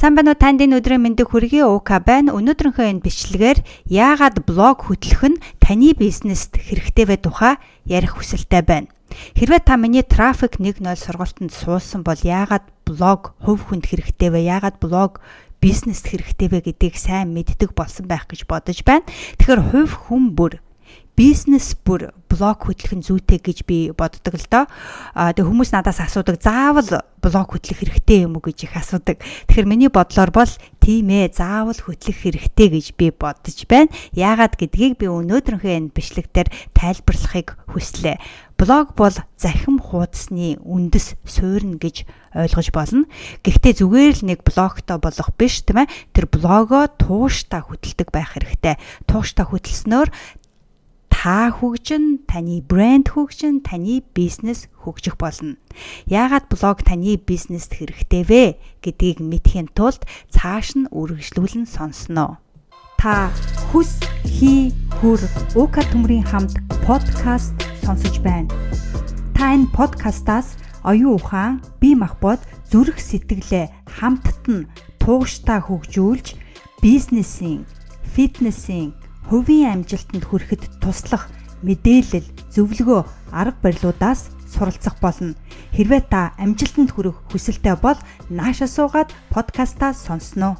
Сайн байна уу танд энэ өдрийн мэндийг хүргэе уука байна. Өнөөдрийнхөө энэ бичлэгээр яагаад блог хөтлөх нь таны бизнест хэрэгтэй вэ тухай ярих хүсэлтэй байна. Хэрвээ та миний трафик 1.0 сургалтанд суусан бол яагаад блог хувь хүнд хэрэгтэй вэ? Яагаад блог бизнест хэрэгтэй вэ гэдгийг сайн мэддэг болсон байх гэж бодож байна. Тэгэхээр хувь хүн бүр бизнес бүр блог хөтлөх нь зүйтэй гэж би боддог л доо. Аа тэг хүмүүс надаас асуудаг заавал блог хөтлөх хэрэгтэй юм уу гэж их асуудаг. Тэгэхээр миний бодлоор бол тийм ээ заавал хөтлөх хэрэгтэй гэж би бодож байна. Яагаад гэдгийг би өнөөдрийнхөө энэ бичлэгтэр тайлбарлахыг хүслээ. Блог бол захим хуудасны үндэс суурна гэж ойлгож болно. Гэхдээ зүгээр л нэг блогтой болох биш тийм ээ. Тэр блогоо тууштай хөтэлдэг байх хэрэгтэй. Тууштай хөтөлснөөр та хөгжин, таны брэнд хөгжин, таны бизнес хөгжих болно. Яагаад блог таны бизнест хэрэгтэй вэ гэдгийг мэдхийн тулд цааш нь үргэлжлүүлэн сонсноо. Та хүс хий хүр уука төмрийн хамт подкаст сонсож байна. Та энэ подкастаас оюун ухаан, бие махбод, зүрх сэтгэлээ хамтд нь тууштай хөгжүүлж бизнесийн, фитнесийн хувийн амжилтанд хүрэхэд туслах мэдээлэл, зөвлөгөө, арга барилуудаас суралцах болно. Хэрвээ та амжилтанд хүрэх хүсэлтэй бол нааша суугаад подкастаа сонсноо.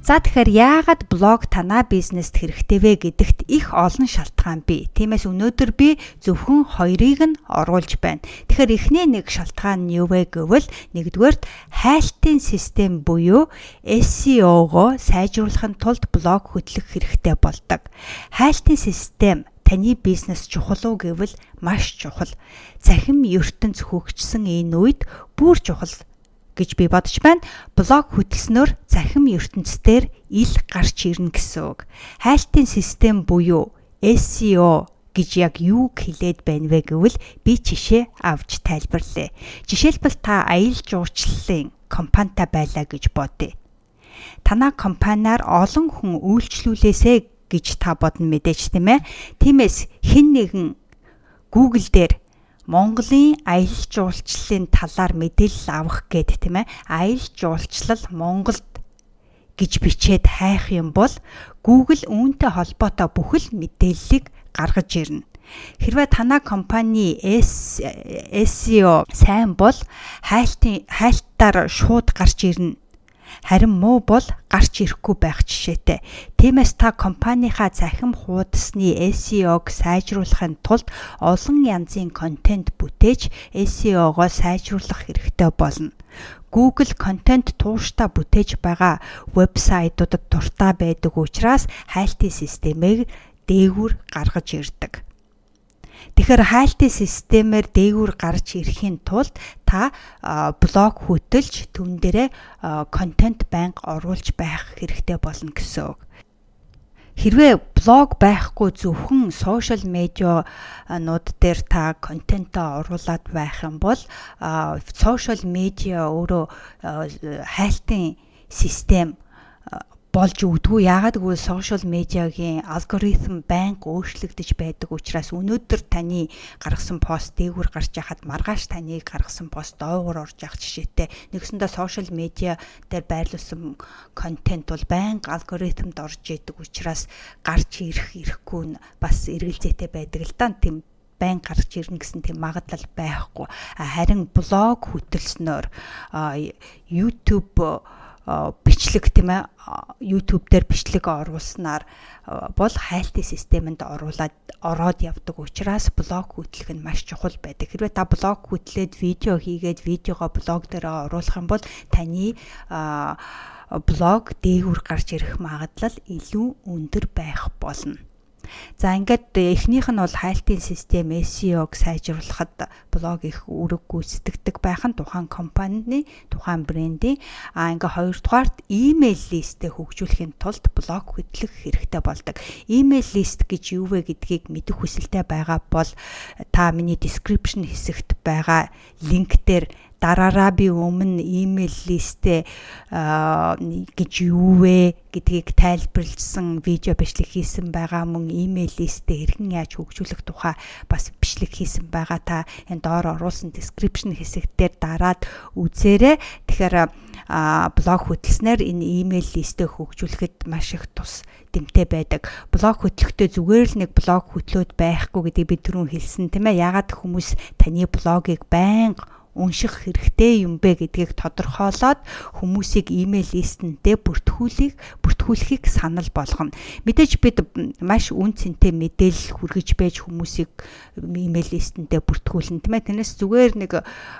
За тэгэхээр яагаад блог танаа бизнест хэрэгтэй вэ гэдэгт их олон шалтгаан бий. Тиймээс өнөөдөр би зөвхөн хоёрыг нь оруулж байна. Тэгэхээр эхний нэг шалтгаан нь юу вэ гэвэл нэгдүгээрт хайлтын систем буюу SEO-го сайжруулахын тулд блог хөтлөх хэрэгтэй болдог. Хайлтын систем таны бизнес чухал уу гэвэл маш чухал. Захим ертөнц хөгжсөн энэ үед бүр чухал гэж би бодож байна. Блог хөтлснөөр захим ертөнцийн ил гарч ирнэ гэсэн үг. Хайлтын систем буюу SEO гэж яг юу хэлээд байна вэ гэвэл би жишээ авч тайлбарлая. Жишээлбэл та аялал жуулчлалын компанитай байлаа гэж бодъё. Танаа компаниар олон хүн үйлчлүүлээсэ гэж та бодно мэдээж тийм ээ. Тиймээс хэн нэгэн Google дээр Монголын аялал жуулчлалын талаар мэдээлэл авах гээд тийм ээ аялал жуулчлал Монголд гэж бичээд хайх юм бол Google үүнтэй холбоотой бүхэл мэдээллийг гаргаж ирнэ. Хэрвээ танаа компани SEO сайн бол хайлтын хайлтаар шууд гарч ирнэ харин муу бол гарч ирэхгүй байх жишээтэй. Тиймээс та компанийхаа захим хуудасны SEO-г сайжруулахын тулд олон янзын контент бүтээж SEO-го сайжруулах хэрэгтэй болно. Google контент тууштай бүтээж байгаа вебсайтуудад дуртай байдаг учраас хайлтын системийг дээгүүр гаргаж ирдэг. Тэгэхээр хайлтын системээр дээгүүр гарч ирэхийн тулд та блог хөтөлж түн дээрээ контент банк оруулж байх хэрэгтэй болно гэсэн үг. Хэрвээ блог байхгүй зөвхөн сошиал медианууд дээр та контентоо оруулаад байх юм бол сошиал медиа өөрөө хайлтын систем болж өгдгүү. Яагаад гэвэл сошиал медиагийн алгоритм байнга өөрчлөгдөж байдаг учраас өнөөдөр таны гаргасан пост дээгүүр гарч яхад маргааш таны гаргасан пост доогуур орж явах жишээтэй. Нэгсэндээ сошиал медиа дээр байрлуулсан контент бол байнга алгоритмд орж идэг учраас гарч ирэх ирэхгүй нь бас эргэлзээтэй байдаг л да. Тийм байн гарч ирнэ гэсэн тийм магадлал байхгүй. Харин блог хөтөлснөөр YouTube бичлэг тийм ээ YouTube дээр бичлэг оруулснаар бол хайлтын системэнд оруулаад ороод явдаг учраас блог хөтлөх нь маш чухал байдаг. Хэрвээ та блог хөтлөөд видео хийгээд видеогоо блог дээр оруулах юм бол таны блог дээгүүр гарч ирэх магадлал илүү өндөр байх болно. За ингээд эхнийх нь бол хайлтын систем SEO-г сайжруулахад блог их үүрэг гүйцэтгэдэг байх нь тухайн компанийн тухайн брендийн а ингээ хоёрдугаарт email листээ хөгжүүлэхийн тулд блог хөтлөх хэрэгтэй болдог. Email лист гэж юу вэ гэдгийг мэдэх хүсэлтэй байгаа бол та миний description хэсэгт байгаа линк дээр дараараа би өмнө имэйл листэ гэж юу вэ гэдгийг тайлбарлсан видео бичлэг хийсэн байгаа мөн имэйл листэ хэрхэн яаж хөгжүүлэх тухай бас бичлэг хийсэн байгаа та энэ доор оруулсан description хэсэг дээр дараад үзээрэй. Тэгэхээр блог хөтлснээр энэ имэйл листэ хөгжүүлэхэд маш их тус дэмтэй байдаг. Блог хөтлөхдөө зүгээр л нэг блог хөтлөөд байхгүй гэдгийг би түрүүн хэлсэн тийм ээ. Ягаад хүмүүс таны блогийг байнга унших хэрэгтэй юм бэ гэдгийг тодорхойлоод хүмүүсийг имэйл листэндээ бүртгүүлэх бүртгүүлэхийг санал болгоно. Мэдээж бид маш үн цэнтэй мэдээлэл хүргэж байж хүмүүсийг имэйл листэндээ бүртгүүлнэ тийм ээ. Тэрнээс зүгээр нэг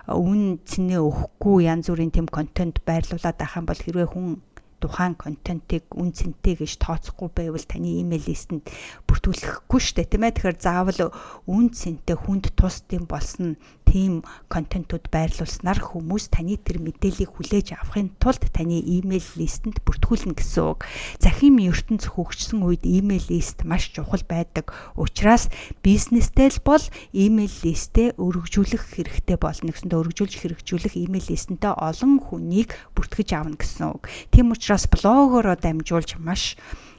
үн цэнэ өгөхгүй янз бүрийн тэм контент байрлуулад юм бол хэрвээ хүн тухайн контентыг үн цэнтэй гэж тооцохгүй байвал таны имэйл листэнд бүртгүүлэхгүй дээ тийм ээ тэгэхээр заавал үн цэнтэй хүнд тус тийм болсон тийм контентууд байрлуулснаар хүмүүс таны тэр мэдээллийг хүлээж авахын тулд таны имэйл листэнд бүртгүүлнэ гэсэн үг. Захим ертөнц хөгжсөн үед имэйл лист маш чухал байдаг. Учираас бизнестэй л бол имэйл листээ өргөжүүлэх хэрэгтэй болно гэсэндээ өргөжүүлж хэрэгжүүлэх имэйл листэнтэй олон хүнийг бүртгэж авна гэсэн үг. Тийм учраас блогороо дамжуулж маш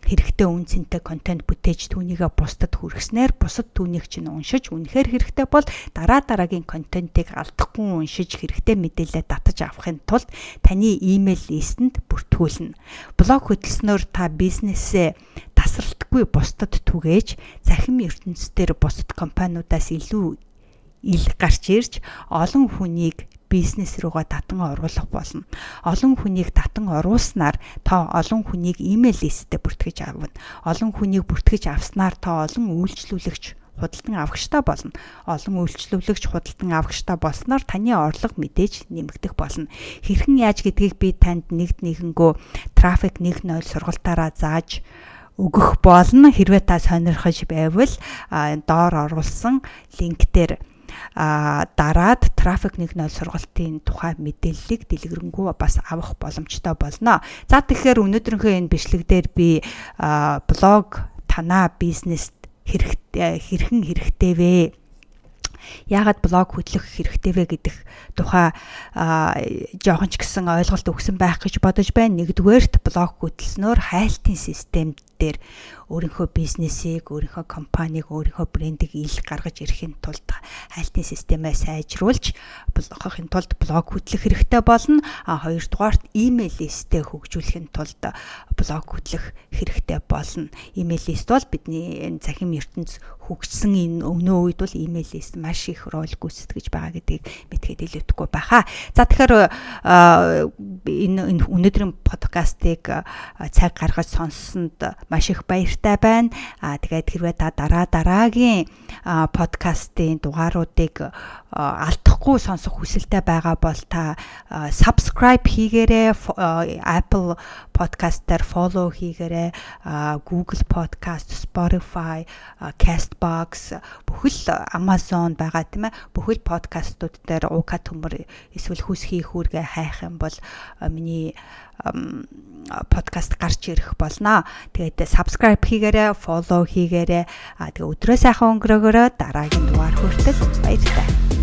хэрэгтэй үн цэнтэй контент бүтээж түүнийгээ бусдад хүргэснээр бусад түүнийг чинь уншиж үнэхээр хэрэгтэй бол дараа дараагийн контентыг алдахгүй уншиж хэрэгтэй мэдээлэл татаж авахын тулд таны имэйл листэнд бүртгүүлнэ. Блог хөтлснөөр та бизнесээ тасралтгүй бусдад түгээж захим ертөнцийн бусад компаниудаас илүү ил гарч ирж олон хүнийг бизнес руугаа татан оруулах болно. Олон хүнийг татан оруулснаар та олон хүнийг имэйл листтэй бүртгэж авна. Олон хүнийг бүртгэж авснаар та олон үйлчлүүлэгч худалдан авагчтай болно. Олон үйлчлүүлэгч худалдан авагчтай болсноор таны орлого мэдээж нэмэгдэх болно. Хэрхэн яаж гэдгийг би танд нэгд нэгэнгөө трафик 1.0 сургалтаараа зааж өгөх болно. Хэрвээ та сонирхож байвал доор оруулсан линктээр а дараад трафик 1.0 сургалтын тухай мэдээллийг дэлгэрэнгүй бас авах боломжтой болно. За тэгэхээр өнөөдрийнхөө энэ бичлэг дээр би блог танаа бизнест хэрэгтэй хэрхэн хэрэгтэй вэ? яагаад блог хөтлөх хэрэгтэй вэ гэдэг тухай жоохон ч гэсэн ойлголт өгсөн байх гэж бодож байна. Нэгдүгээрт блог хөтлснөөр хайлтын систем дээр өөрийнхөө бизнесийг, өөрийнхөө компанийг, өөрийнхөө брендийг ил гаргаж ирэхин тулд хайлтын системээ сайжруулж болгохын тулд блог хөтлөх хэрэгтэй болно. А хоёрдугаарт имэйл листээ хөгжүүлэхин тулд блог хөтлөх хэрэгтэй болно. Имэйл лист бол бидний энэ захим ертөнц хөгжсөн энэ өмнөө үед бол имэйл лист маш их рол гүйцэтгэж байгаа гэдгийг мэдхэд илүүдэхгүй байхаа. За тэгэхээр энэ өнөөдрийн подкастыг цаг гаргаж сонссонд маш их баяртай байна. Аа тэгээд хэрвээ та дараа дараагийн подкастын дугааруудыг алдахгүй сонсох хүсэлтэй байгаа бол та subscribe хийгээрэй Apple дээр follow хийгээрэй Google podcast, Spotify, Castbox бүхэл Amazon байгаа тийм ээ бүхэл подкастууд дээр уука төмөр эсвэл хүс хийх үүргээ хайх юм бол миний подкаст гарч ирэх болно. Тэгээд subscribe хийгээрэй, follow хийгээрэй. Тэгээ өдрөө сайхан өнгөрөөгөөрөө дараагийн дугаар хүртэл баярлалаа.